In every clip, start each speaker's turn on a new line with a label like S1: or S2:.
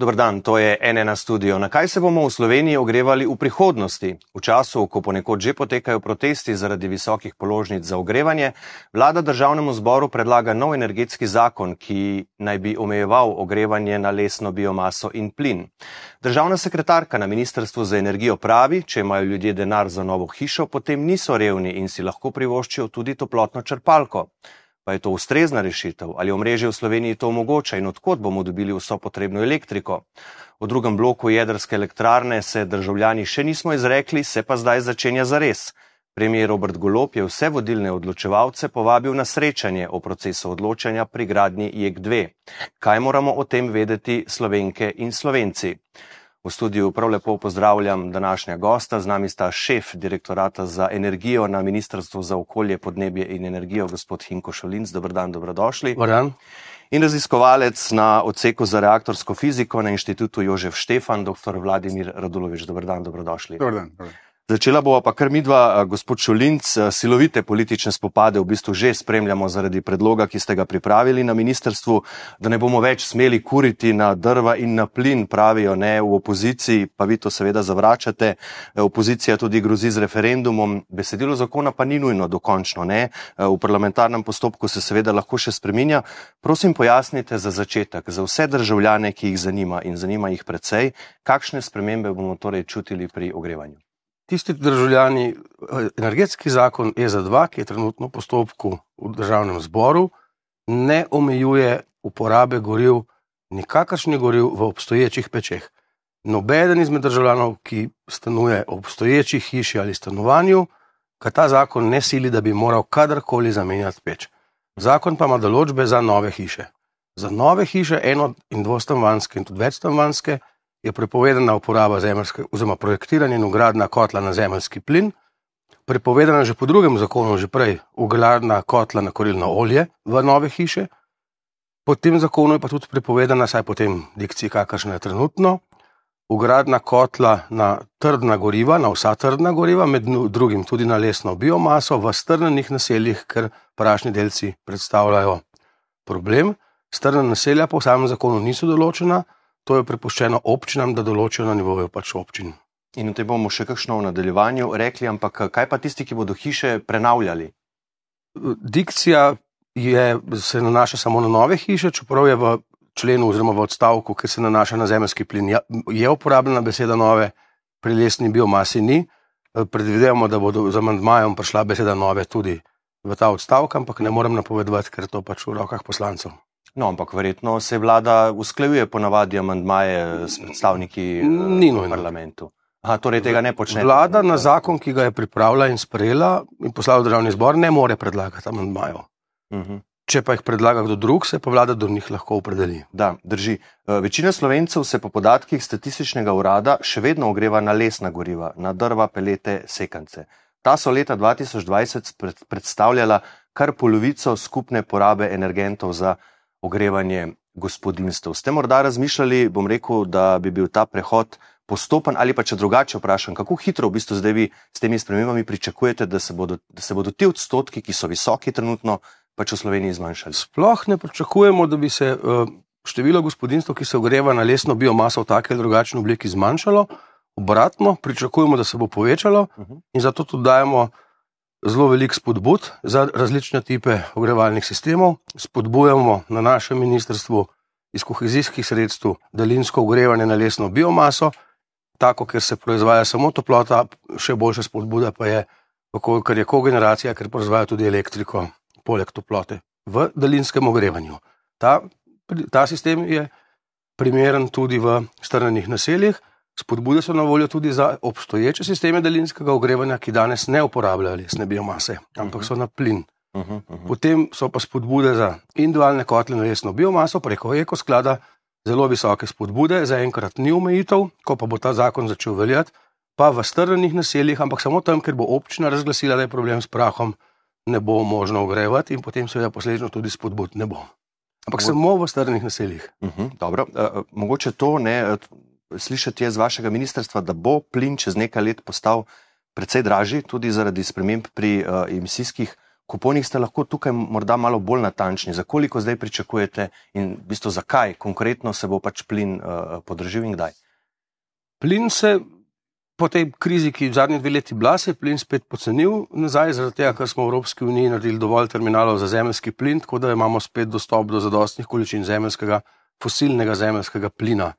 S1: Dobr dan, to je NN studio. Na kaj se bomo v Sloveniji ogrevali v prihodnosti? V času, ko ponekod že potekajo protesti zaradi visokih položnic za ogrevanje, vlada državnemu zboru predlaga nov energetski zakon, ki naj bi omejeval ogrevanje na lesno biomaso in plin. Državna sekretarka na Ministrstvu za energijo pravi, če imajo ljudje denar za novo hišo, potem niso revni in si lahko privoščijo tudi toplotno črpalko. Pa je to ustrezna rešitev ali omrežje v Sloveniji to omogoča in odkot bomo dobili vso potrebno elektriko? V drugem bloku jedrske elektrarne se državljani še nismo izrekli, se pa zdaj začenja zares. Premijer Robert Golop je vse vodilne odločevalce povabil na srečanje o procesu odločanja pri gradnji JEK2. Kaj moramo o tem vedeti slovenke in slovenci? V studiu prav lepo pozdravljam današnja gosta. Z nami sta šef direktorata za energijo na Ministrstvu za okolje, podnebje in energijo, gospod Hinko Šolinc. Dobr dan, dobrodošli.
S2: Dobar
S1: in raziskovalec na odseku za reaktorsko fiziko na inštitutu Jožef Štefan, dr. Vladimir Radulovič. Dobr dan, dobrodošli.
S2: Dobar dan, dobar dan.
S1: Začela bova pa kar midva, gospod Šolinc, silovite politične spopade v bistvu že spremljamo zaradi predloga, ki ste ga pripravili na ministerstvu, da ne bomo več smeli kuriti na drva in na plin, pravijo ne v opoziciji, pa vi to seveda zavračate. Opozicija tudi grozi z referendumom, besedilo zakona pa ni nujno dokončno, ne. V parlamentarnem postopku se seveda lahko še spreminja. Prosim, pojasnite za začetek, za vse državljane, ki jih zanima in zanima jih precej, kakšne spremembe bomo torej čutili pri ogrevanju
S2: tisti državljani, energetski zakon EZ2, ki je trenutno v postopku v državnem zboru, ne omejuje uporabe goriv, nikakršni goriv v obstoječih pečeh. Nobeden izmed državljanov, ki stanuje v obstoječih hiši ali stanovanju, ka ta zakon ne sili, da bi moral kadarkoli zamenjati peč. Zakon pa ima določbe za nove hiše. Za nove hiše, eno in dvostanovanske in tudi večstanovanske, je prepovedana uporaba zemljske, oziroma projektiranje in ugradna kotla na zemljski plin, prepovedana že po drugem zakonu, že prej, ugradna kotla na korilno olje v nove hiše, po tem zakonu je pa tudi prepovedana, saj po tem dikciji, kakršna je trenutno, ugradna kotla na trdna goriva, na vsa trdna goriva, med drugim tudi na lesno biomaso v strnenih naseljih, ker prašni delci predstavljajo problem. Strna naselja po samem zakonu niso določena, to je prepuščeno občinam, da določijo na nivoju pač občin.
S1: In o tem bomo še kakšno v nadaljevanju rekli, ampak kaj pa tisti, ki bodo hiše prenavljali?
S2: Dikcija je, se nanaša samo na nove hiše, čeprav je v členu oziroma v odstavku, ki se nanaša na zemljski plin, ja, je uporabljena beseda nove, pri lesni biomasi ni. Predvidevamo, da bodo z amandmajem prišla beseda nove tudi v ta odstavek, ampak ne morem napovedovati, ker je to pač v rokah poslancev.
S1: No, ampak verjetno se vlada usklajuje ponavadi amandmaje s predstavniki
S2: Ni
S1: v parlamentu. Aha, torej tega ne počne.
S2: Vlada na zakon, ki ga je pripravila in sprejela in poslala v državni zbor, ne more predlagati amandmajev. Uh
S1: Mhm.
S2: -huh. Če pa jih predlaga kdo drug, se pa vlada do njih lahko opredeli.
S1: Da, drži. Večina slovencev se po podatkih statističnega urada še vedno ogreva na lesna goriva, na drva, pelete, sekance. Ta so leta 2020 predstavljala kar polovico skupne porabe energentov za ogrevanje gospodinstv. Ste morda razmišljali, bom rekel, da bi bil ta prehod postopen ali pa če drugače vprašam, kako hitro v bistvu zdaj vi s temi spremembami pričakujete, da se bodo, da se bodo ti odstotki, ki so visoki trenutno, pač v Sloveniji zmanjšali?
S2: Sploh ne pričakujemo, da bi se uh, število gospodinstv, ki se ogreva na lesno biomaso v taki ali drugačni obliki zmanjšalo. Obratno, pričakujemo, da se bo povečalo uh -huh. in zato tudi dajemo zelo velik spodbud za različne type ogrevalnih sistemov. Spodbujamo na našem ministrstvu iz kohezijskih sredstev daljinsko ogrevanje na lesno biomaso, tako, ker se proizvaja samo toplota, še boljša spodbuda pa je, ker je kogeneracija, ker proizvaja tudi elektriko, poleg toplote v daljinskem ogrevanju. Ta, ta sistem je primeren tudi v strnenih naseljih. Spodbude so na voljo tudi za obstoječe sisteme daljinskega ogrevanja, ki danes ne uporabljajo lesne biomase, ampak so na plin. Uh -huh, uh -huh. Potem so pa spodbude za individualne kotle na lesno biomaso preko ekosklada, zelo visoke spodbude, zaenkrat ni omejitev, ko pa bo ta zakon začel veljati, pa v strnenih naseljih, ampak samo tam, ker bo občina razglasila, da je problem s prahom, ne bo možno ogrevati in potem seveda posledično tudi spodbud ne bo. Ampak samo v strnenih naseljih.
S1: Uh -huh, dobro, uh, mogoče to ne. Uh, slišati je z vašega ministrstva, da bo plin čez nekaj let postal precej dražji, tudi zaradi sprememb pri uh, emisijskih kuponih. Ste lahko tukaj morda malo bolj natančni, za koliko zdaj pričakujete in v bistvu zakaj konkretno se bo pač plin uh, podražil in kdaj?
S2: Plin se po tej krizi, ki je v zadnjih dveh letih bila, se je plin spet pocenil nazaj, zaradi tega, ker smo v Evropski uniji naredili dovolj terminalov za zemljski plin, tako da imamo spet dostop do zadostnih količin zemljskega, fosilnega zemljskega plina.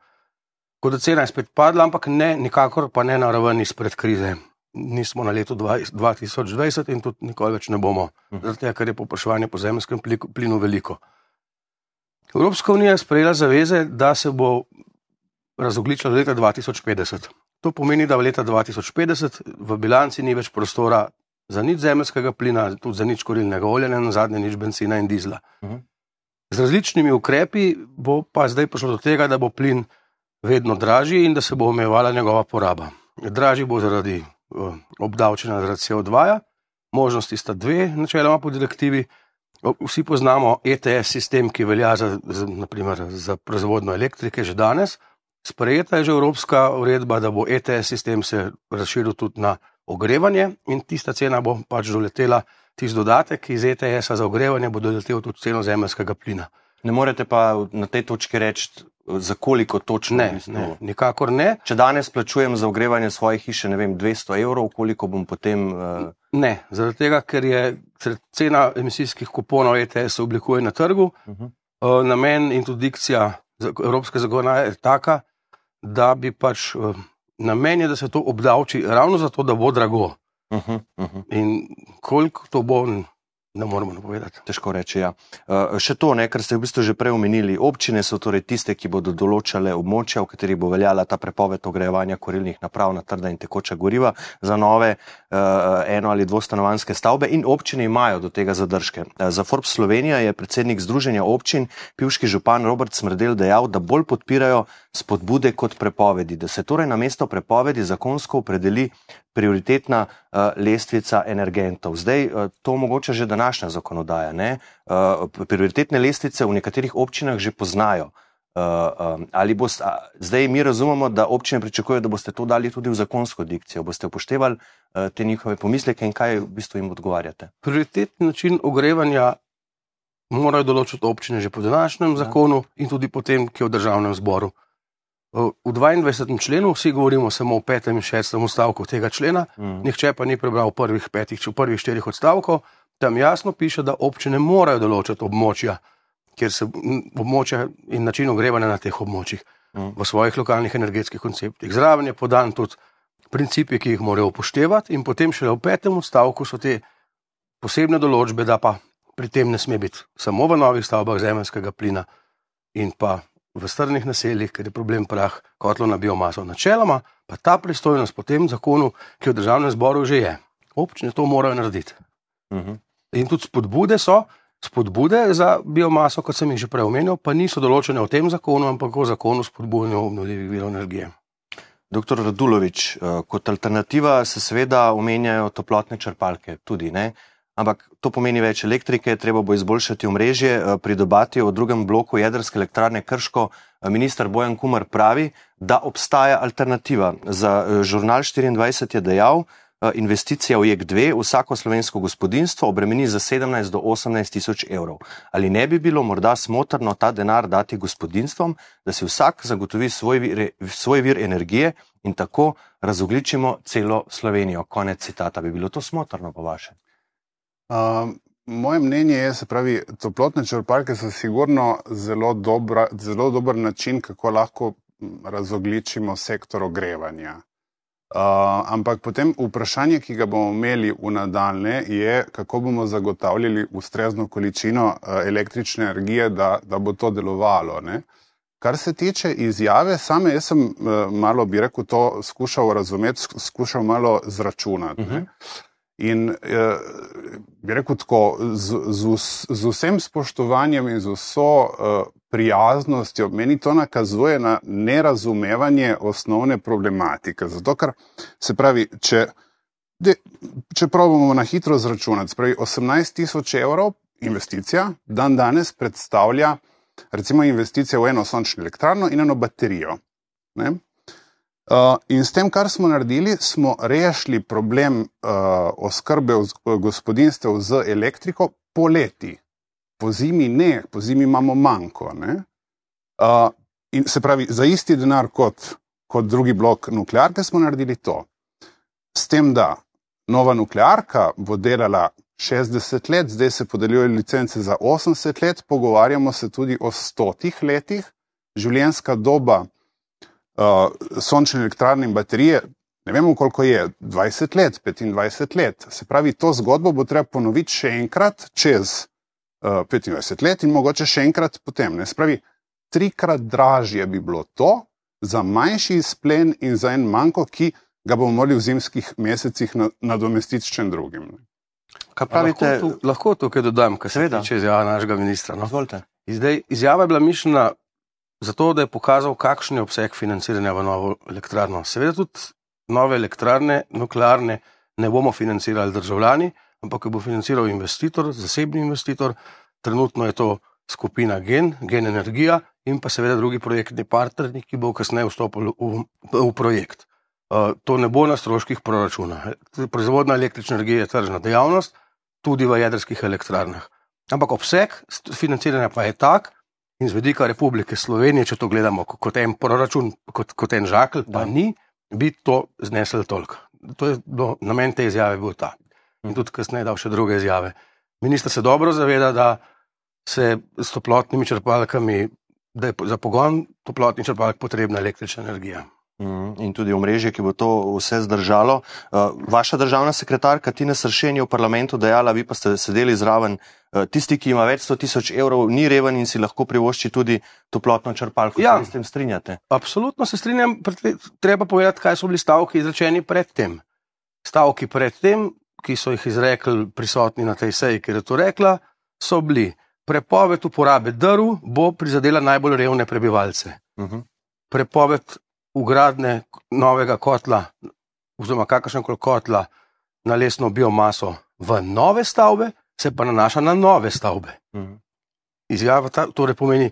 S2: Kot da cena je spet padla, ampak ne, nikakor pa ne na raven izpred krize. Nismo na letu 2020 in tudi nikoli več ne bomo, mhm. tega, ker je popraševanje po zemljskem plinu veliko. Evropska unija je sprejela zaveze, da se bo razogličila do leta 2050. To pomeni, da v leta 2050 v bilanci ni več prostora za nič zemljskega plina, tudi za nič korilnega olja, ne na zadnje nič benzina in dizla. Mhm. Z različnimi ukrepi bo pa zdaj prišlo do tega, da bo plin vedno dražji in da se bo omejevala njegova poraba. Dražji bo zaradi uh, obdavčenja zaradi CO2, -ja. možnosti sta dve, načeloma po direktivi. Vsi poznamo ETS sistem, ki velja za, za, naprimer, za proizvodno elektrike že danes. Sprejeta je že evropska uredba, da bo ETS sistem se razširil tudi na ogrevanje in tista cena bo pač doletela, tisti dodatek iz ETS-a za ogrevanje bo doletel tudi ceno zemljskega plina.
S1: Ne morete pa na tej točki reči, za koliko točno?
S2: Ne, ne, nikakor ne.
S1: Če danes plačujem za ogrevanje svoje hiše, ne vem, 200 evrov, koliko bom potem. Uh...
S2: Ne, zaradi tega, ker je cena emisijskih kuponov ETS oblikuje na trgu, uh -huh. uh, namen in tudi dikcija evropske zakonodaje je taka, da bi pač uh, namen je, da se to obdavči ravno zato, da bo drago. Uh -huh, uh -huh. In koliko to bo, Ne moremo napovedati.
S1: Težko reči. Ja. Uh, še to, ne, kar ste v bistvu že prej omenili. Občine so torej tiste, ki bodo določale območja, v katerih bo veljala ta prepoved ogrevanja korilnih naprav na trda in tekoča goriva za nove uh, eno- ali dvostanovanske stavbe, in občine imajo do tega zadržke. Uh, za Forbes Slovenija je predsednik Združenja občin, pivški župan Robert Smrdel, dejal, da bolj podpirajo spodbude kot prepovedi, da se torej na mesto prepovedi zakonsko opredeli prioritetna uh, lestvica energentov. Zdaj, uh, to mogoče že današnja zakonodaja. Uh, prioritetne lestvice v nekaterih občinah že poznajo. Uh, um, ali boste, zdaj mi razumemo, da občine pričakujejo, da boste to dali tudi v zakonsko dikcijo. Boste upoštevali uh, te njihove pomisleke in kaj v bistvu jim odgovarjate?
S2: Prioritetni način ogrevanja morajo določiti občine že po današnjem ja. zakonu in tudi potem, ki je v državnem zboru. V 22. členu vsi govorimo samo o petem in šestem odstavku tega člena, mm. nihče pa ni prebral prvih petih, prvih štirih odstavkov. Tam jasno piše, da občine morajo določiti območja, kjer se območja in način ogrevanja na teh območjih mm. v svojih lokalnih energetskih konceptih. Zraven je podan tudi principi, ki jih morajo upoštevati, in potem šele v petem odstavku so te posebne določbe, da pa pri tem ne sme biti samo v novih stavbah zemljskega plina in pa v strnih naseljih, ker je problem prah kotlo na biomaso. Načeloma pa ta pristojnost po tem zakonu, ki je v državnem zboru že je. Občine to morajo narediti. Uh mhm. -huh. In tudi spodbude so, spodbude za biomaso, kot sem jih že prej omenil, pa niso določene v tem zakonu, ampak v zakonu spodbujanja obnovljivih virov energije.
S1: Doktor Radulovič, eh, kot alternativa se seveda omenjajo toplotne črpalke, tudi ne. Ampak to pomeni več elektrike, treba bo izboljšati omrežje, eh, pridobati v drugem bloku jedrske elektrarne Krško. Eh, minister Bojan Kumar pravi, da obstaja alternativa. Za žurnal 24 je dejal, investicija v JEK2 vsako slovensko gospodinstvo obremeni za 17 do 18 tisoč evrov. Ali ne bi bilo morda smotrno ta denar dati gospodinstvom, da si vsak zagotovi svoj vir, svoj vir energije in tako razogličimo celo Slovenijo? Konec citata. Bi bilo to smotrno po vašem?
S3: moje mnenje je, da pravi, toplotne črpalke so sigurno zelo, dobra, zelo dober način, kako lahko razogličimo sektor ogrevanja. Uh, ampak potem vprašanje, ki ga bomo imeli v nadaljne, je, kako bomo zagotavljali ustrezno količino uh, električne energije, da, da bo to delovalo. Ne? Kar se tiče izjave, same jaz sem uh, malo, bi rekel, to skušal razumeti, skušal malo zračunati. Uh -huh. In eh, bi rekel tako, z, z, z vsem spoštovanjem in z vso eh, prijaznostjo, meni to nakazuje na nerazumevanje osnovne problematike. Zato, ker se pravi, če, de, če pravimo na hitro zračunati, spravi 18 tisoč evrov investicija, dan danes predstavlja recimo investicija v eno sončno elektrarno in eno baterijo. Ne? Uh, in s tem, kar smo naredili, smo rešili problem uh, oskrbe gospodinstev z elektriko po leti. Po zimi ne, po zimi imamo manjko. Uh, in se pravi, za isti denar kot, kot drugi blok nuklearke smo naredili to. S tem, da nova nuklearka bo delala 60 let, zdaj se podeljujejo licence za 80 let, pogovarjamo se tudi o stotih letih, življenjska doba uh, sončne elektrarne in baterije, ne vemo, koliko je, 20 let, 25 let. Se pravi, to zgodbo bo treba ponoviti še enkrat čez uh, 25 let in mogoče še enkrat potem. Ne? Se pravi, trikrat dražje bi bilo to za manjši izplen in za en manjko, ki ga bomo morali v zimskih mesecih nadomestiti s čem drugim. Ne?
S2: Kaj pravite? Lahko, tu, lahko tukaj dodam, kar se tiče izjave našega ministra. No? Zdaj, izjava je bila mišljena zato, da je pokazal, kakšen je obseg financiranja v novo elektrarno. Seveda tudi nove elektrarne, nuklearne, ne bomo financirali državljani, ampak bo financiral investitor, zasebni investitor. Trenutno je to skupina Gen, Gen Energija in pa seveda drugi projektni partnerji, ki bo kasneje vstopil v, v projekt. Uh, to ne bo na stroških proračuna. Proizvodna električne energije je tržna dejavnost, tudi v jedrskih elektrarnah. Ampak obseg financiranja pa je tak, in z vedika Republike Slovenije, če to gledamo kot en proračun, kot, kot en žakl, pa ni, bi to znesel toliko. To je bilo, namen te izjave bil ta. In tudi kasneje dal še druge izjave. Ministr se dobro zaveda, da se s toplotnimi črpalkami, da je za pogon toplotnih črpalk potrebna električna energija.
S1: Mhm. In tudi omrežje, ki bo to vse zdržalo. Uh, vaša državna sekretarka Tina Sršen je v parlamentu dejala, vi pa ste sedeli zraven, uh, tisti, ki ima več sto tisoč evrov, ni reven in si lahko privošči tudi toplotno črpalko.
S2: Ja,
S1: se s tem strinjate?
S2: Absolutno se strinjam. Treba povedati, kaj so bili stavki izrečeni predtem. Stavki predtem, ki so jih izrekli prisotni na tej seji, ker je to rekla, so bili. Prepoved uporabe drv bo prizadela najbolj revne prebivalce. Uh mhm. -huh. Prepoved ugradne novega kotla, oziroma kakršen koli kotla na lesno biomaso v nove stavbe, se pa nanaša na nove stavbe. Mhm. Izjava ta, torej pomeni,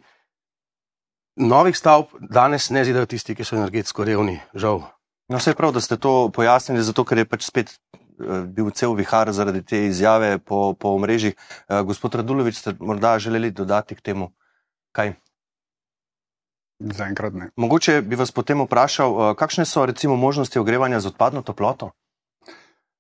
S2: novih stavb danes ne zidajo tisti, ki so energetsko revni, žal.
S1: No, vse prav, da ste to pojasnili, zato ker je pač spet uh, bil cel vihar zaradi te izjave po, po mreži. Uh, gospod Radulovič, ste morda želeli dodati k temu kaj?
S3: Zaenkrat ne.
S1: Mogoče bi vas potem vprašal, eh, kakšne so recimo možnosti ogrevanja z odpadno toploto?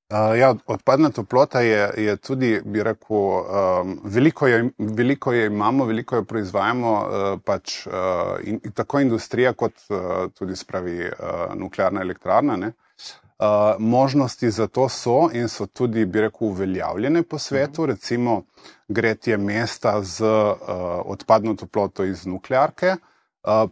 S3: Uh, ja, odpadna toplota je, je tudi, bi rekel, um, veliko, je, veliko je imamo, veliko jo proizvajamo, uh, pač uh, in, tako industrija, kot uh, tudi spravi uh, nuklearna elektrarna. Uh, možnosti za to so in so tudi, bi rekel, uveljavljene po svetu, mhm. recimo gretje mesta z uh, odpadno toploto iz nuklearke.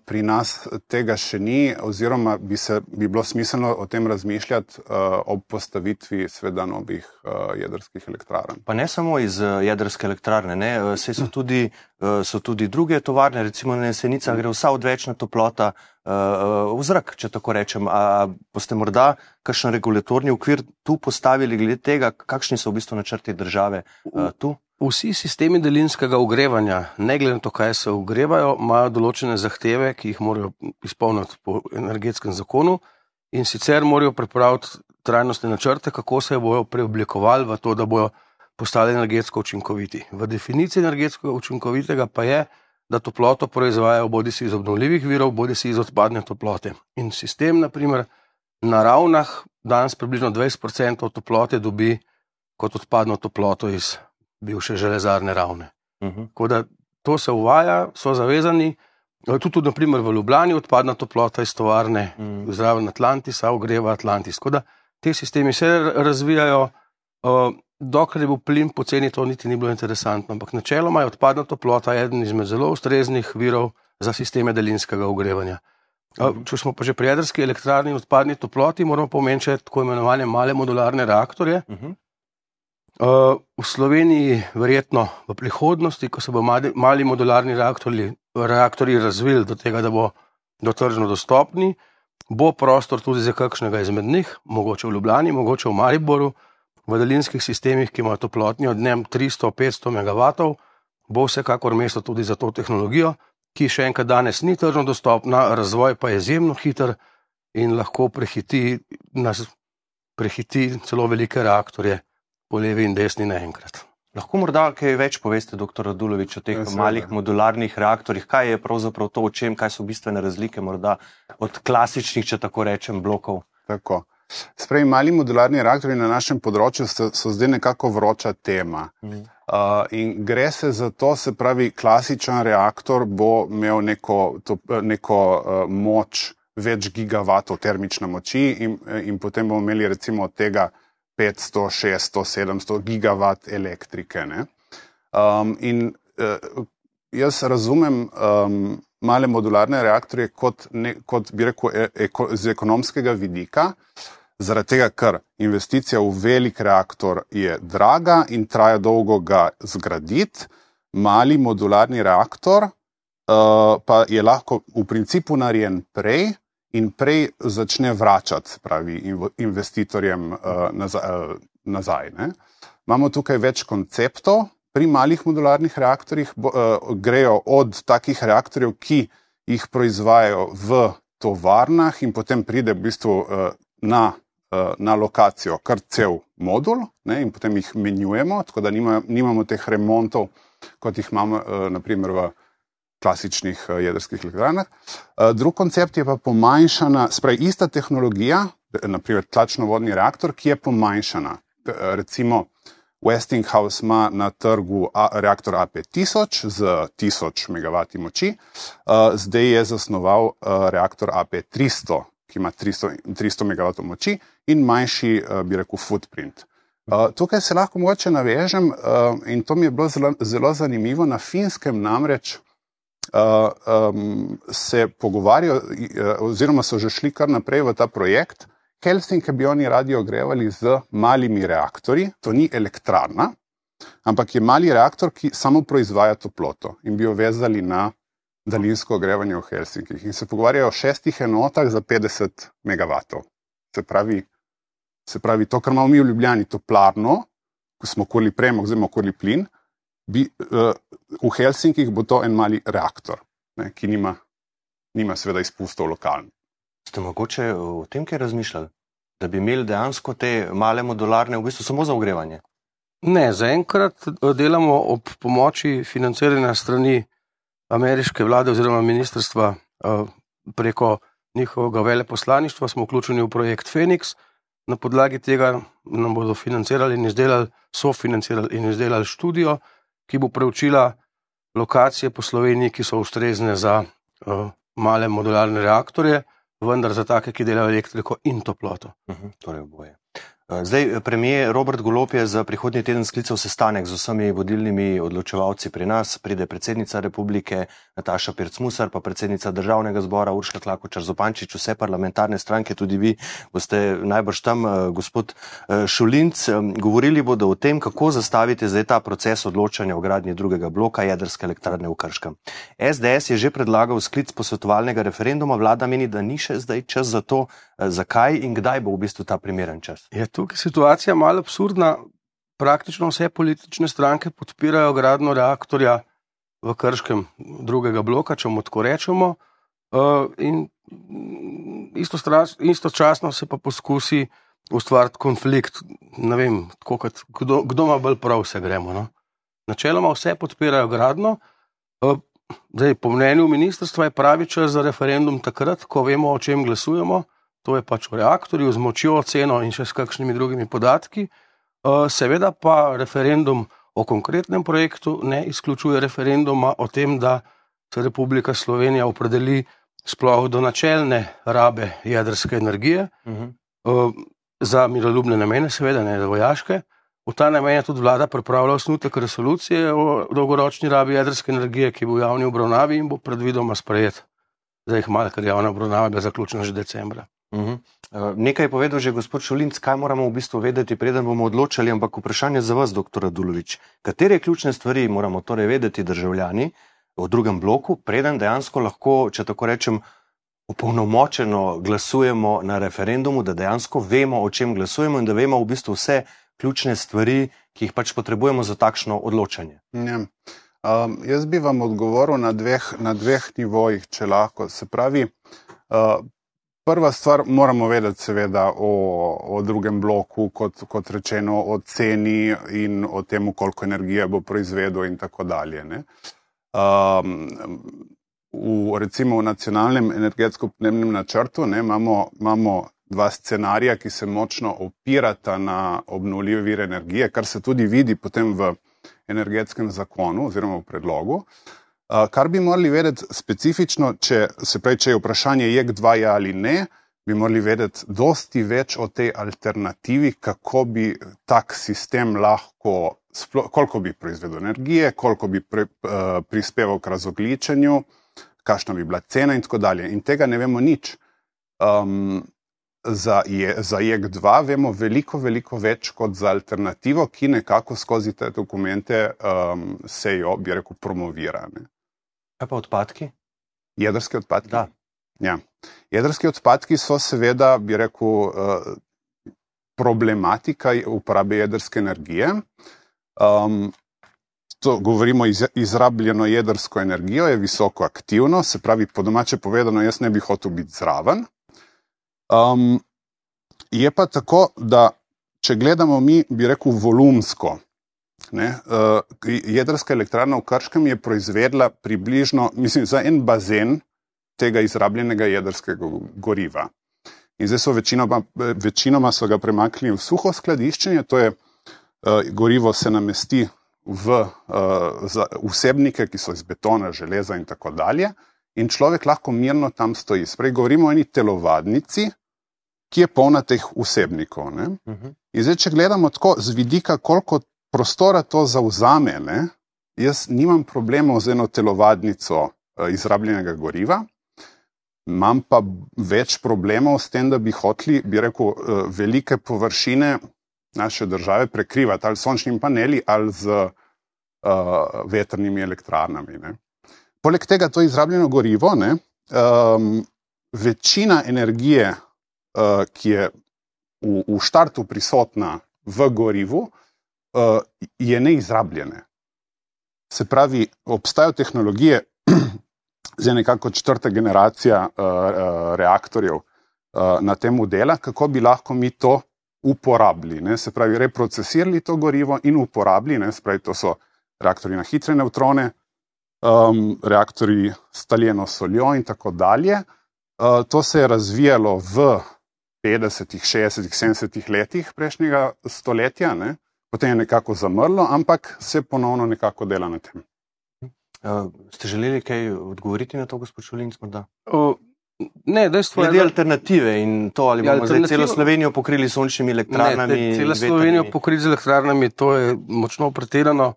S3: Pri nas tega še ni, oziroma bi, se, bi bilo smiselno o tem razmišljati uh, ob postavitvi sveda novih uh, jedrskih elektrarn.
S1: Pa ne samo iz jedrske elektrarne, vse so tudi, so tudi druge tovarne, recimo na Jesenicah gre vsa odvečna toplota uh, v zrak, če tako rečem. A boste morda kakšen regulatorni okvir tu postavili glede tega, kakšni so v bistvu načrti države uh, tu?
S2: Vsi sistemi daljinskega ogrevanja, ne glede na to, kaj se ogrevajo, imajo določene zahteve, ki jih morajo izpolniti po energetskem zakonu, in sicer morajo pripraviti trajnostne načrte, kako se bodo preoblikovali v to, da bodo postali energetsko učinkoviti. V definiciji energetsko učinkovitega pa je, da toploto proizvajajo bodi si iz obnovljivih virov, bodi si iz odpadne toplote. In sistem, naprimer, na ravnah danes približno 20% toplote dobi kot odpadno toploto iz bivše železarne ravne. Uh mhm. -huh. To se uvaja, so zavezani. Tudi, tudi naprimer, v Ljubljani odpadna toplota iz tovarne, uh mhm. -huh. zraven Atlantisa, ogreva Atlantis. Da, te sistemi se razvijajo, uh, dokler je bil plin poceni, to niti ni bilo interesantno. Ampak načeloma je odpadna toplota eden izmed zelo ustreznih virov za sisteme daljinskega ogrevanja. Uh, če smo pa že pri jedrski elektrarni in odpadni toploti, moramo pomeniti tako imenovane male modularne reaktorje. Uh -huh. Uh, v Sloveniji, verjetno v prihodnosti, ko se bo mali, modularni reaktorji, reaktorji razvili do tega, da bo do tržno dostopni, bo prostor tudi za kakšnega izmed njih, mogoče v Ljubljani, mogoče v Mariboru, v daljinskih sistemih, ki imajo toplotnjo dnem 300-500 MW, bo vsekakor mesto tudi za to tehnologijo, ki še enkrat danes ni tržno dostopna, razvoj pa je izjemno hiter in lahko prehiti, nas prehiti celo velike reaktorje po levi in desni naenkrat.
S1: Lahko morda kaj več poveste, dr. Radulovič, o teh
S3: Ja, seveda.
S1: malih modularnih reaktorjih? Kaj je pravzaprav to, o čem, kaj so bistvene razlike morda od klasičnih, če tako rečem, blokov?
S3: Tako. Sprej, mali modularni reaktorji na našem področju so, so zdaj nekako vroča tema.
S1: Mhm.
S3: Uh, in gre se za to, se pravi, klasičen reaktor bo imel neko, to, neko uh, moč več gigavatov termične moči in, in potem bomo imeli recimo od tega 500, 600, 700 gigavat elektrike. Ne? Um, in uh, jaz razumem um, male modularne reaktorje kot, ne, kot bi rekel, e, eko, z ekonomskega vidika, zaradi tega, ker investicija v velik reaktor je draga in traja dolgo ga zgraditi, mali modularni reaktor uh, pa je lahko v principu narejen prej. In prej začne vračati, pravi, inv- investitorjem uh, nazaj. Uh, nazaj ne. Imamo tukaj več konceptov. Pri malih modularnih reaktorjih bo, uh, grejo od takih reaktorjev, ki jih proizvajajo v tovarnah, in potem pride v bistvu uh, na, uh, na lokacijo kar cel modul, ne, in potem jih menjujemo, tako da nima, nimamo teh remontov, kot jih imamo uh, naprimer v klasičnih uh, jedrskih elektrarnah. Uh, drug koncept je pa pomanjšana, spravi ista tehnologija, naprimer tlačno-vodni reaktor, ki je pomanjšana. Recimo Westinghouse ima na trgu reaktor AP1000 z 1000 MW moči, zdaj je zasnoval reaktor AP300, ki ima 300, 300 MW moči in manjši, bi rekel, footprint. Uh, tukaj se lahko mogoče navežem uh, in to mi je bilo zelo, zelo zanimivo. Na finskem namreč um, se pogovarjajo, uh, oziroma so že šli kar naprej v ta projekt. Helsinke bi oni radi ogrevali z malimi reaktorji, to ni elektrarna, ampak je mali reaktor, ki samo proizvaja toploto in bi jo vezali na daljinsko ogrevanje v Helsinkih. In se pogovarjajo o šestih enotah za 50 MW. Se pravi, se pravi, to, kar imamo mi v Ljubljani, toplarno, ko smo kurili premog, imamo kurili plin, bi, uh, v Helsinkih bo to en mali reaktor, ne, ki nima, nima seveda izpustov lokalnih.
S1: Ste mogoče o tem kaj razmišljali? Da bi imeli dejansko te male modularne v bistvu samo za ogrevanje?
S2: Ne, zaenkrat eh, delamo ob pomoči financiranja strani ameriške vlade oziroma ministrstva eh, preko njihovega veleposlaništva. Smo vključeni v projekt Phoenix. Na podlagi tega nam bodo financirali in izdelali, sofinancirali in izdelali študijo, ki bo preučila lokacije po Sloveniji, ki so ustrezne za uh, male modularne reaktorje, vendar za take, ki delajo elektriko in toploto.
S1: Uh -huh, torej oboje. Eh, Zdaj, premijer Robert Golop je za prihodnji teden sklical sestanek z vsemi vodilnimi odločevalci pri nas. Pride predsednica republike Nataša Pircmusar, pa predsednica državnega zbora Urška Klakočar Zopančič, vse parlamentarne stranke, tudi vi boste najbrž tam, eh, gospod eh, Šulinc. Eh, Govorili bodo o tem, kako zastaviti zdaj ta proces odločanja o gradnji drugega bloka jedrske elektrarne v Krškem. SDS je že predlagal sklic posvetovalnega referenduma, vlada meni, da ni še zdaj čas za to, Eh, zakaj in kdaj bo v bistvu ta primeren čas.
S2: Je tukaj situacija malo absurdna. Praktično vse politične stranke podpirajo gradno reaktorja v Krškem drugega bloka, če mu tako rečemo. Uh, in istočasno se pa poskusi ustvariti konflikt. Ne vem, kot kdo, kdo ima bolj prav, se gremo. No? Načeloma vse podpirajo gradno. Uh, zdaj, po mnenju ministrstva je pravi čas za referendum takrat, ko vemo, o čem glasujemo. To je pač o reaktorju z močjo, ceno in še s kakšnimi drugimi podatki. Uh, Seveda pa referendum o konkretnem projektu ne izključuje referenduma o tem, da se Republika Slovenija opredeli sploh do načelne rabe jedrske energije
S1: Uh -huh.
S2: uh, za miroljubne namene, seveda ne za vojaške. V ta namen je tudi vlada pripravila osnutek resolucije o dolgoročni rabi jedrske energije, ki bo v javni obravnavi in bo predvidoma sprejet. Zdaj jih malo, ker javna obravnava je bila zaključena že decembra.
S1: Uh -huh. uh, nekaj je povedal že gospod Šulinc, kaj moramo v bistvu vedeti, preden bomo odločali, ampak vprašanje za vas, dr. Radulovič. Katere ključne stvari moramo torej vedeti državljani v drugem bloku, preden dejansko lahko, če tako rečem, opolnomočeno glasujemo na referendumu, da dejansko vemo, o čem glasujemo in da vemo v bistvu vse ključne stvari, ki jih pač potrebujemo za takšno odločanje.
S3: Ja. Um, jaz bi vam odgovoril na dveh, na dveh nivojih, če lahko. Se pravi, uh, prva stvar, moramo vedeti, seveda, o, o drugem bloku, kot, kot rečeno, o ceni in o tem, koliko energije bo proizvedel, in tako dalje. Um, v, recimo v nacionalnem energetsko-podnebnem načrtu ne, imamo, imamo dva scenarija, ki se močno opirata na obnovljive vire energije, kar se tudi vidi potem v energetskem zakonu oziroma v predlogu. Uh, kar bi morali vedeti specifično, če, se pravi, če je vprašanje JEK2 ja ali ne, bi morali vedeti dosti več o tej alternativi, kako bi tak sistem lahko, koliko bi proizvedel energije, koliko bi pre, uh, prispeval k razogličenju, kakšna bi bila cena in tako dalje. In tega ne vemo nič. Um, za, je, za JEK2 vemo veliko, veliko več kot za alternativo, ki nekako skozi te dokumente um, se jo, bi rekel, promovira. Ne.
S1: Kaj pa odpadki?
S3: Jedrske odpadki.
S1: Da.
S3: Ja. Jedrski odpadki so seveda, bi rekel, uh, problematika uporabe jedrske energije. Um, to govorimo iz, izrabljeno jedrsko energijo, je visoko aktivno, se pravi, po domače povedano, jaz ne bi hotel biti zraven. Um, je pa tako, da če gledamo mi, bi rekel, volumsko, ne, uh, jedrska elektrarna v Krškem je proizvedla približno, mislim, za en bazen tega izrabljenega jedrskega goriva. In zdaj so večinoma, večinoma so ga premaknili v suho skladiščenje, to je uh, gorivo se namesti v uh, vsebnike, ki so iz betona, železa in tako dalje, in človek lahko mirno tam stoji. Sprej govorimo o eni telovadnici, ki je polna teh vsebnikov. Uh mhm. -huh. In zdaj, če gledamo tako z vidika, koliko prostora to zauzame, ne, jaz nimam problemov z eno telovadnico uh, izrabljenega goriva. Imam pa več problemov s tem, da bi hoteli, bi rekel, uh, velike površine naše države prekrivati ali s sončnimi paneli ali z uh, vetrnimi elektrarnami. Ne. Poleg tega, to izrabljeno gorivo, ne, um, večina energije, uh, ki je v, v štartu prisotna v gorivu, uh, je neizrabljene. Se pravi, obstajajo tehnologije, zdaj nekako četrta generacija uh, uh, reaktorjev uh, na tem dela, kako bi lahko mi to uporabili. Ne? Se pravi, reprocesirali to gorivo in uporabili, ne? se pravi, to so reaktori na hitre neutrone, um, reaktori s taljeno soljo in tako dalje. Uh, to se je razvijalo v 50, 60, 70 letih prejšnjega stoletja, ne? Potem je nekako zamrlo, ampak se ponovno nekako dela na tem.
S1: Uh, ste želeli kaj odgovoriti na to, gospod Šulinc?
S2: Ne, dejstvo
S1: je, da je alternative in to, ali bomo zdaj celo Slovenijo pokrili sončnimi elektrarnami.
S2: Celo Slovenijo pokrili z elektrarnami, to je močno pretirano.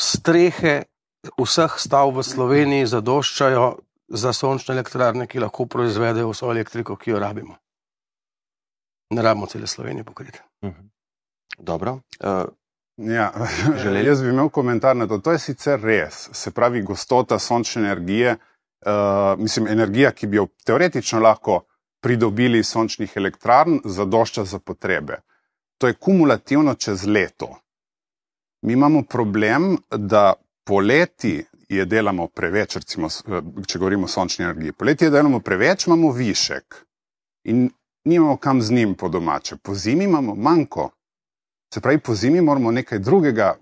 S2: Strehe vseh stav v Sloveniji zadoščajo za sončne elektrarne, ki lahko proizvedejo vso elektriko, ki jo rabimo. Ne rabimo cele Slovenije pokriti. Uh mhm. -huh.
S1: Dobro. Uh,
S3: ja, jaz bi imel komentar na to. To je sicer res. Se pravi, gostota sončne energije uh, mislim, energija, ki bi jo teoretično lahko pridobili iz sončnih elektrarn, zadošča za potrebe. To je kumulativno čez leto. Mi imamo problem, da poleti je delamo preveč, recimo, eh, če govorimo o sončni energiji. Poleti je delamo preveč, imamo višek in nimamo kam z njim po domače. Po zimi imamo manjko. Se pravi, po zimi moramo nekaj drugega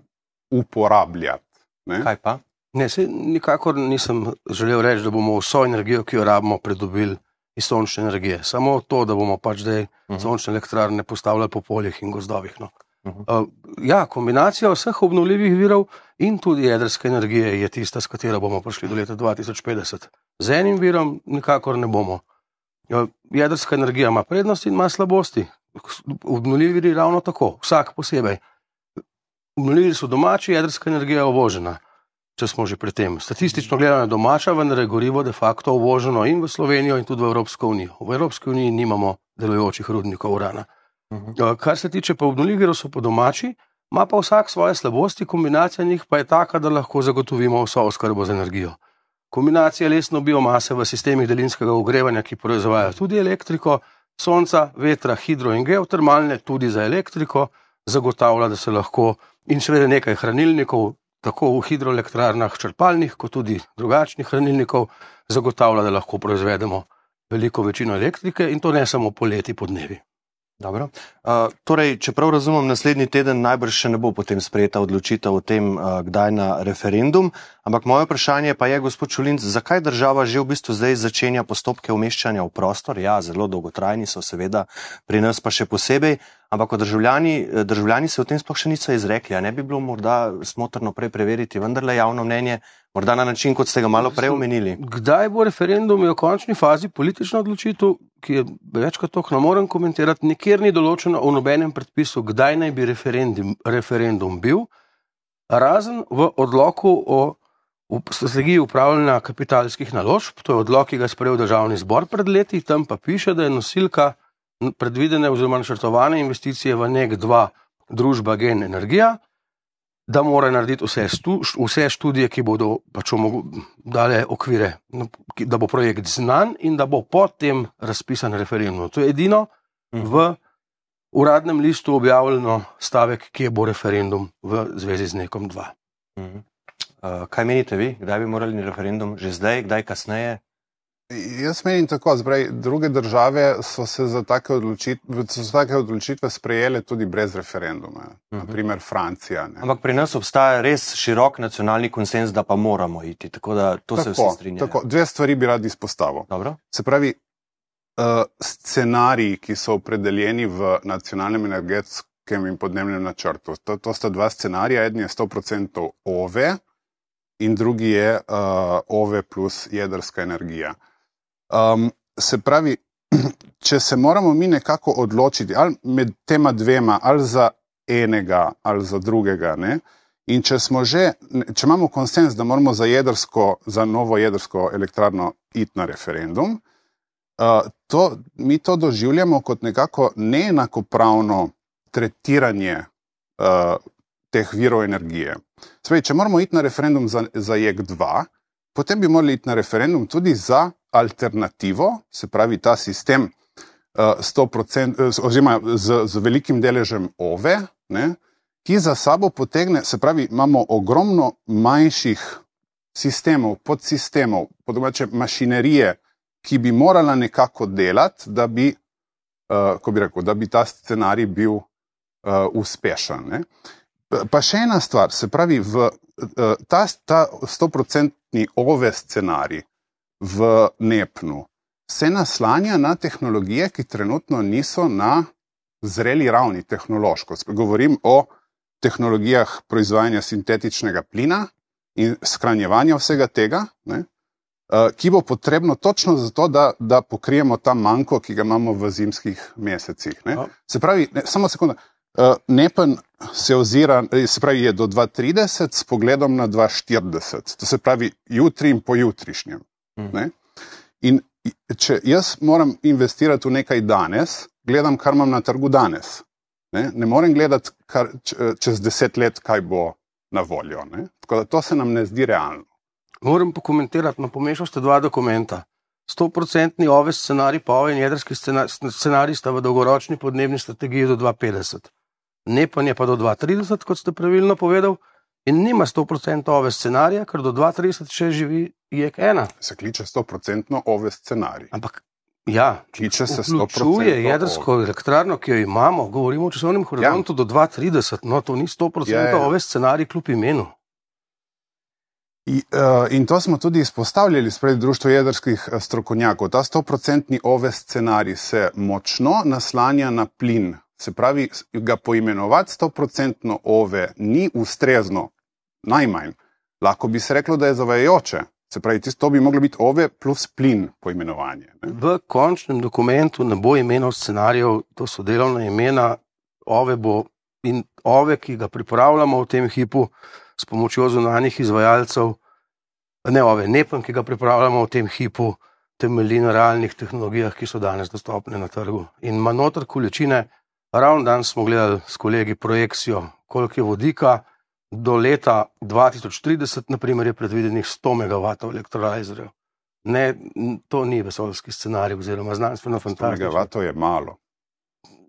S3: uporabljati. Ne?
S1: Kaj pa?
S2: Ne, se nikakor nisem želel reči, da bomo vso energijo, ki jo rabimo, pridobili iz sončne energije. Samo to, da bomo pač zdaj uh mhm. -huh. sončne elektrarne postavljali po poljih in gozdovih. No. Uh -huh. uh, ja, kombinacija vseh obnovljivih virov in tudi jedrske energije je tista, s katero bomo prišli do leta 2050. Z enim virom nikakor ne bomo. Uh, jedrska energija ima prednosti in ima slabosti. Obnovljivi viri ravno tako, vsak posebej. Obnovljivi so domači, jedrska energija je uvožena če smo že pri tem. Statistično gledano je domača, vendar je gorivo de facto uvoženo in v Slovenijo, in tudi v Evropsko unijo. V Evropski uniji nimamo delujočih rudnikov urana. Uh mhm. -huh. Kar se tiče pa obnovljivih virov, so po domači, ima pa vsak svoje slabosti, kombinacija njih pa je taka, da lahko zagotovimo vso oskrbo z energijo. Kombinacija lesno biomase v sistemih daljinskega ogrevanja, ki proizvajajo tudi elektriko, sonca, vetra, hidro in geotermalne, tudi za elektriko, zagotavlja, da se lahko in še vedno nekaj hranilnikov, tako v hidroelektrarnah, črpalnih, kot tudi drugačnih hranilnikov, zagotavlja, da lahko proizvedemo veliko večino elektrike in to ne samo poleti pod dnevi.
S1: Uh, torej, če prav razumem, naslednji teden najbrž še ne bo potem sprejeta odločitev o tem, uh, kdaj na referendum. Ampak moje vprašanje pa je, gospod Čulinc, zakaj država že v bistvu zdaj začenja postopke umeščanja v prostor? Ja, zelo dolgotrajni so, seveda, pri nas pa še posebej. Ampak državljani, državljani se o tem sploh še niso izrekli. Ne bi bilo morda smotrno prej preveriti vendarle javno mnenje, morda na način, kot ste ga malo prej omenili?
S2: Kdaj bo referendum, je v končni fazi politična odločitev, ki je večkrat to, ne morem komentirati, nikjer ni določeno v nobenem predpisu, kdaj naj bi referendum, referendum bil, razen v odloku o v strategiji upravljanja kapitalskih naložb, to je odlok, ki ga je sprejel državni zbor pred leti, tam pa piše, da je nosilka predvidene oziroma načrtovane investicije v nek dva družba Gen Energija, da mora narediti vse, stu, vse študije, ki bodo pač dale okvire, no, da bo projekt znan in da bo potem razpisan referendum. To je edino mhm. v uradnem listu objavljeno stavek, kje bo referendum v zvezi z nekom dva.
S1: Uh, kaj menite vi, kdaj bi morali referendum, že zdaj, kdaj kasneje?
S3: Jaz menim tako, zbraj, druge države so se za take odločitve, so take odločitve sprejele tudi brez referenduma, uh -huh. naprimer Francija. Ne.
S1: Ampak pri nas obstaja res širok nacionalni konsens, da pa moramo iti, tako da to tako, se vsi strinjajo. Tako,
S3: dve stvari bi rad izpostavil.
S1: Dobro.
S3: Se pravi, uh, scenariji, ki so opredeljeni v nacionalnem energetskem in podnebnem načrtu, to, to sta dva scenarija, eden je 100% OVE in drugi je uh, OVE plus jedrska energija. Um, se pravi, če se moramo mi nekako odločiti ali med tema dvema, ali za enega, ali za drugega, ne? in če smo že, če imamo konsens, da moramo za jedrsko, za novo jedrsko elektrarno iti na referendum, uh, to, mi to doživljamo kot nekako neenakopravno tretiranje uh, teh virov energije. Spravi, če moramo iti na referendum za, za JEK2, potem bi morali iti na referendum tudi za alternativo, se pravi ta sistem uh, 100%, uh, oziroma z, z velikim deležem OVE, ne, ki za sabo potegne, se pravi, imamo ogromno manjših sistemov, podsistemov, podobače mašinerije, ki bi morala nekako delati, da bi, uh, bi, rekel, da bi ta scenarij bil uh, uspešen. Ne. Pa še ena stvar, se pravi, v, uh, ta, ta 100-odstotni OVE scenarij v Nepnu se naslanja na tehnologije, ki trenutno niso na zreli ravni tehnološko. Govorim o tehnologijah proizvajanja sintetičnega plina in skranjevanja vsega tega, ne, eh, ki bo potrebno točno zato, da, da pokrijemo ta manjko, ki ga imamo v zimskih mesecih. Ne. Se pravi, ne, samo sekunda. Uh, Nepen se ozira, se pravi, je do 2030 s pogledom na 2040, to se pravi jutri in pojutrišnjem. Ne? In če jaz moram investirati v nekaj danes, gledam, kar imam na trgu danes. Ne, ne morem gledati kar, čez deset let, kaj bo na voljo. Ne? Tako da to se nam ne zdi realno.
S2: Moram pokomentirati, no, pomešal ste dva dokumenta. 100-odstotni ove scenarij, pa ove in jedrski scenarij sta v dolgoročni podnebni strategiji do 2050. Ne pa ne pa do 2030, kot ste pravilno povedali in nima 100% ove scenarija, ker do 2030 še živi jek ena.
S3: Se kliče 100% ove scenarij.
S2: Ampak ja,
S3: kliče se
S2: 100%. Čuje jedrsko elektrarno, ki jo imamo, govorimo o časovnem horizontu ja. do 2030, no to ni 100% ja, ja. ove scenarij kljub imenu.
S3: Uh, in to smo tudi izpostavljali spred Društva jedrskih eh, strokovnjakov. Ta 100% ove scenarij se močno naslanja na plin. Se pravi, ga poimenovati 100% ove ni ustrezno, najmanj. Lahko bi se reklo, da je zavajajoče. Se pravi, to bi moglo biti OVE plus plin poimenovanje. Ne?
S2: V končnem dokumentu ne bo imenov scenarijev, to so delovna imena, OVE bo in OVE, ki ga pripravljamo v tem hipu s pomočjo zunanjih izvajalcev, ne OVE, NEPEN, ki ga pripravljamo v tem hipu, temelji na realnih tehnologijah, ki so danes dostopne na trgu. In ima noter količine, ravno danes smo gledali s kolegi projekcijo, koliko je vodika do leta 2030, naprimer, je predvidenih 100 MW elektrolyzerjev. Ne, to ni vesoljski scenarij, oziroma znanstveno fantastično.
S3: 100 MW je malo.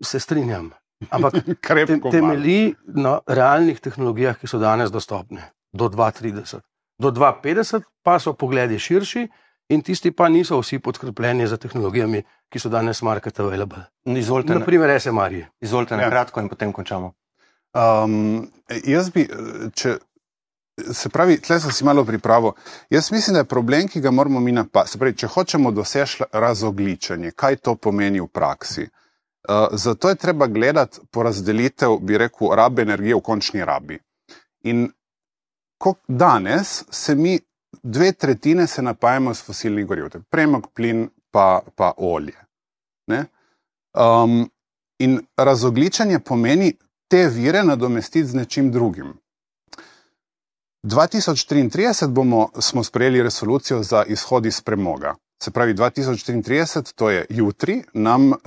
S2: Se strinjam. Ampak te, temelji na realnih tehnologijah, ki so danes dostopne do 2030. Do 2050 pa so pogledi širši in tisti pa niso vsi podkrepljeni za tehnologijami, ki so danes market available.
S1: Izvolite, na,
S2: Naprimer, SMR-ji.
S1: izvolite na
S3: Ja.
S1: kratko in potem končamo.
S3: Um, jaz bi, če, se pravi, tle sem si malo pripravil. Jaz mislim, da je problem, ki ga moramo mi napasti. Se pravi, če hočemo doseči razogličenje, kaj to pomeni v praksi. Uh, zato je treba gledati porazdelitev, bi rekel, rabe energije v končni rabi. In ko danes se mi dve tretjine se napajamo s fosilnih goriv, to je premog, plin pa, pa olje. Ne? Um, in razogličenje pomeni te vire nadomestiti z nečim drugim. 2033 bomo, smo sprejeli resolucijo za izhod iz premoga. Se pravi, 2033, to je jutri, nam uh,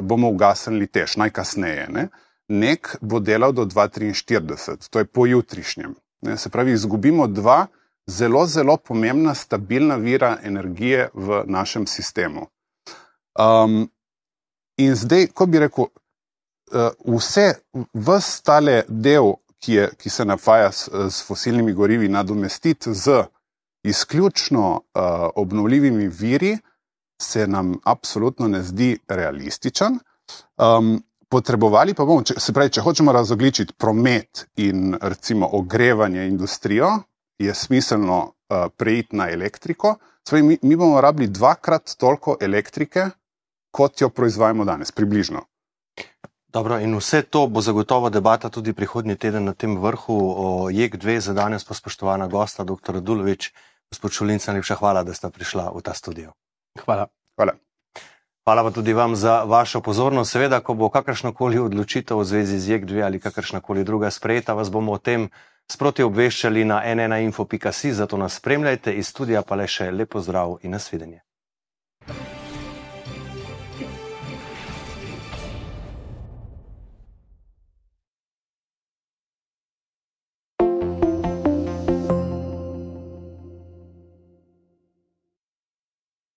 S3: bomo ugasnili tež, najkasneje. Ne? Nek bo delal do 2043, to je pojutrišnjem. Ne? Se pravi, izgubimo dva zelo, zelo pomembna, stabilna vira energije v našem sistemu. Um, in zdaj, ko bi rekel, uh, vse, vse tale del, ki, je, ki se napaja s, s fosilnimi gorivi, nadomestiti z izključno uh, obnovljivimi viri, se nam absolutno ne zdi realističen. Um, potrebovali pa bomo, če, se pravi, če hočemo razogličiti promet in recimo ogrevanje industrijo, je smiselno uh, preiti na elektriko. Pravi, mi, mi bomo rabili dvakrat toliko elektrike, kot jo proizvajamo danes, približno.
S1: Dobro, in vse to bo zagotovo debata tudi prihodnji teden na tem vrhu o JEK2. Za danes pa spoštovana gosta, dr. Dulovič, gospod Šulinc, najlepša hvala, da ste prišla v ta studio.
S2: Hvala.
S3: Hvala.
S1: Hvala pa tudi vam za vašo pozornost. Seveda, ko bo kakršnakoli odločitev v zvezi z JEK2 ali kakršnakoli druga sprejeta, vas bomo o tem sproti obveščali na nnainfo.si, zato nas spremljajte iz studija, pa le še lep pozdrav in nasvidenje.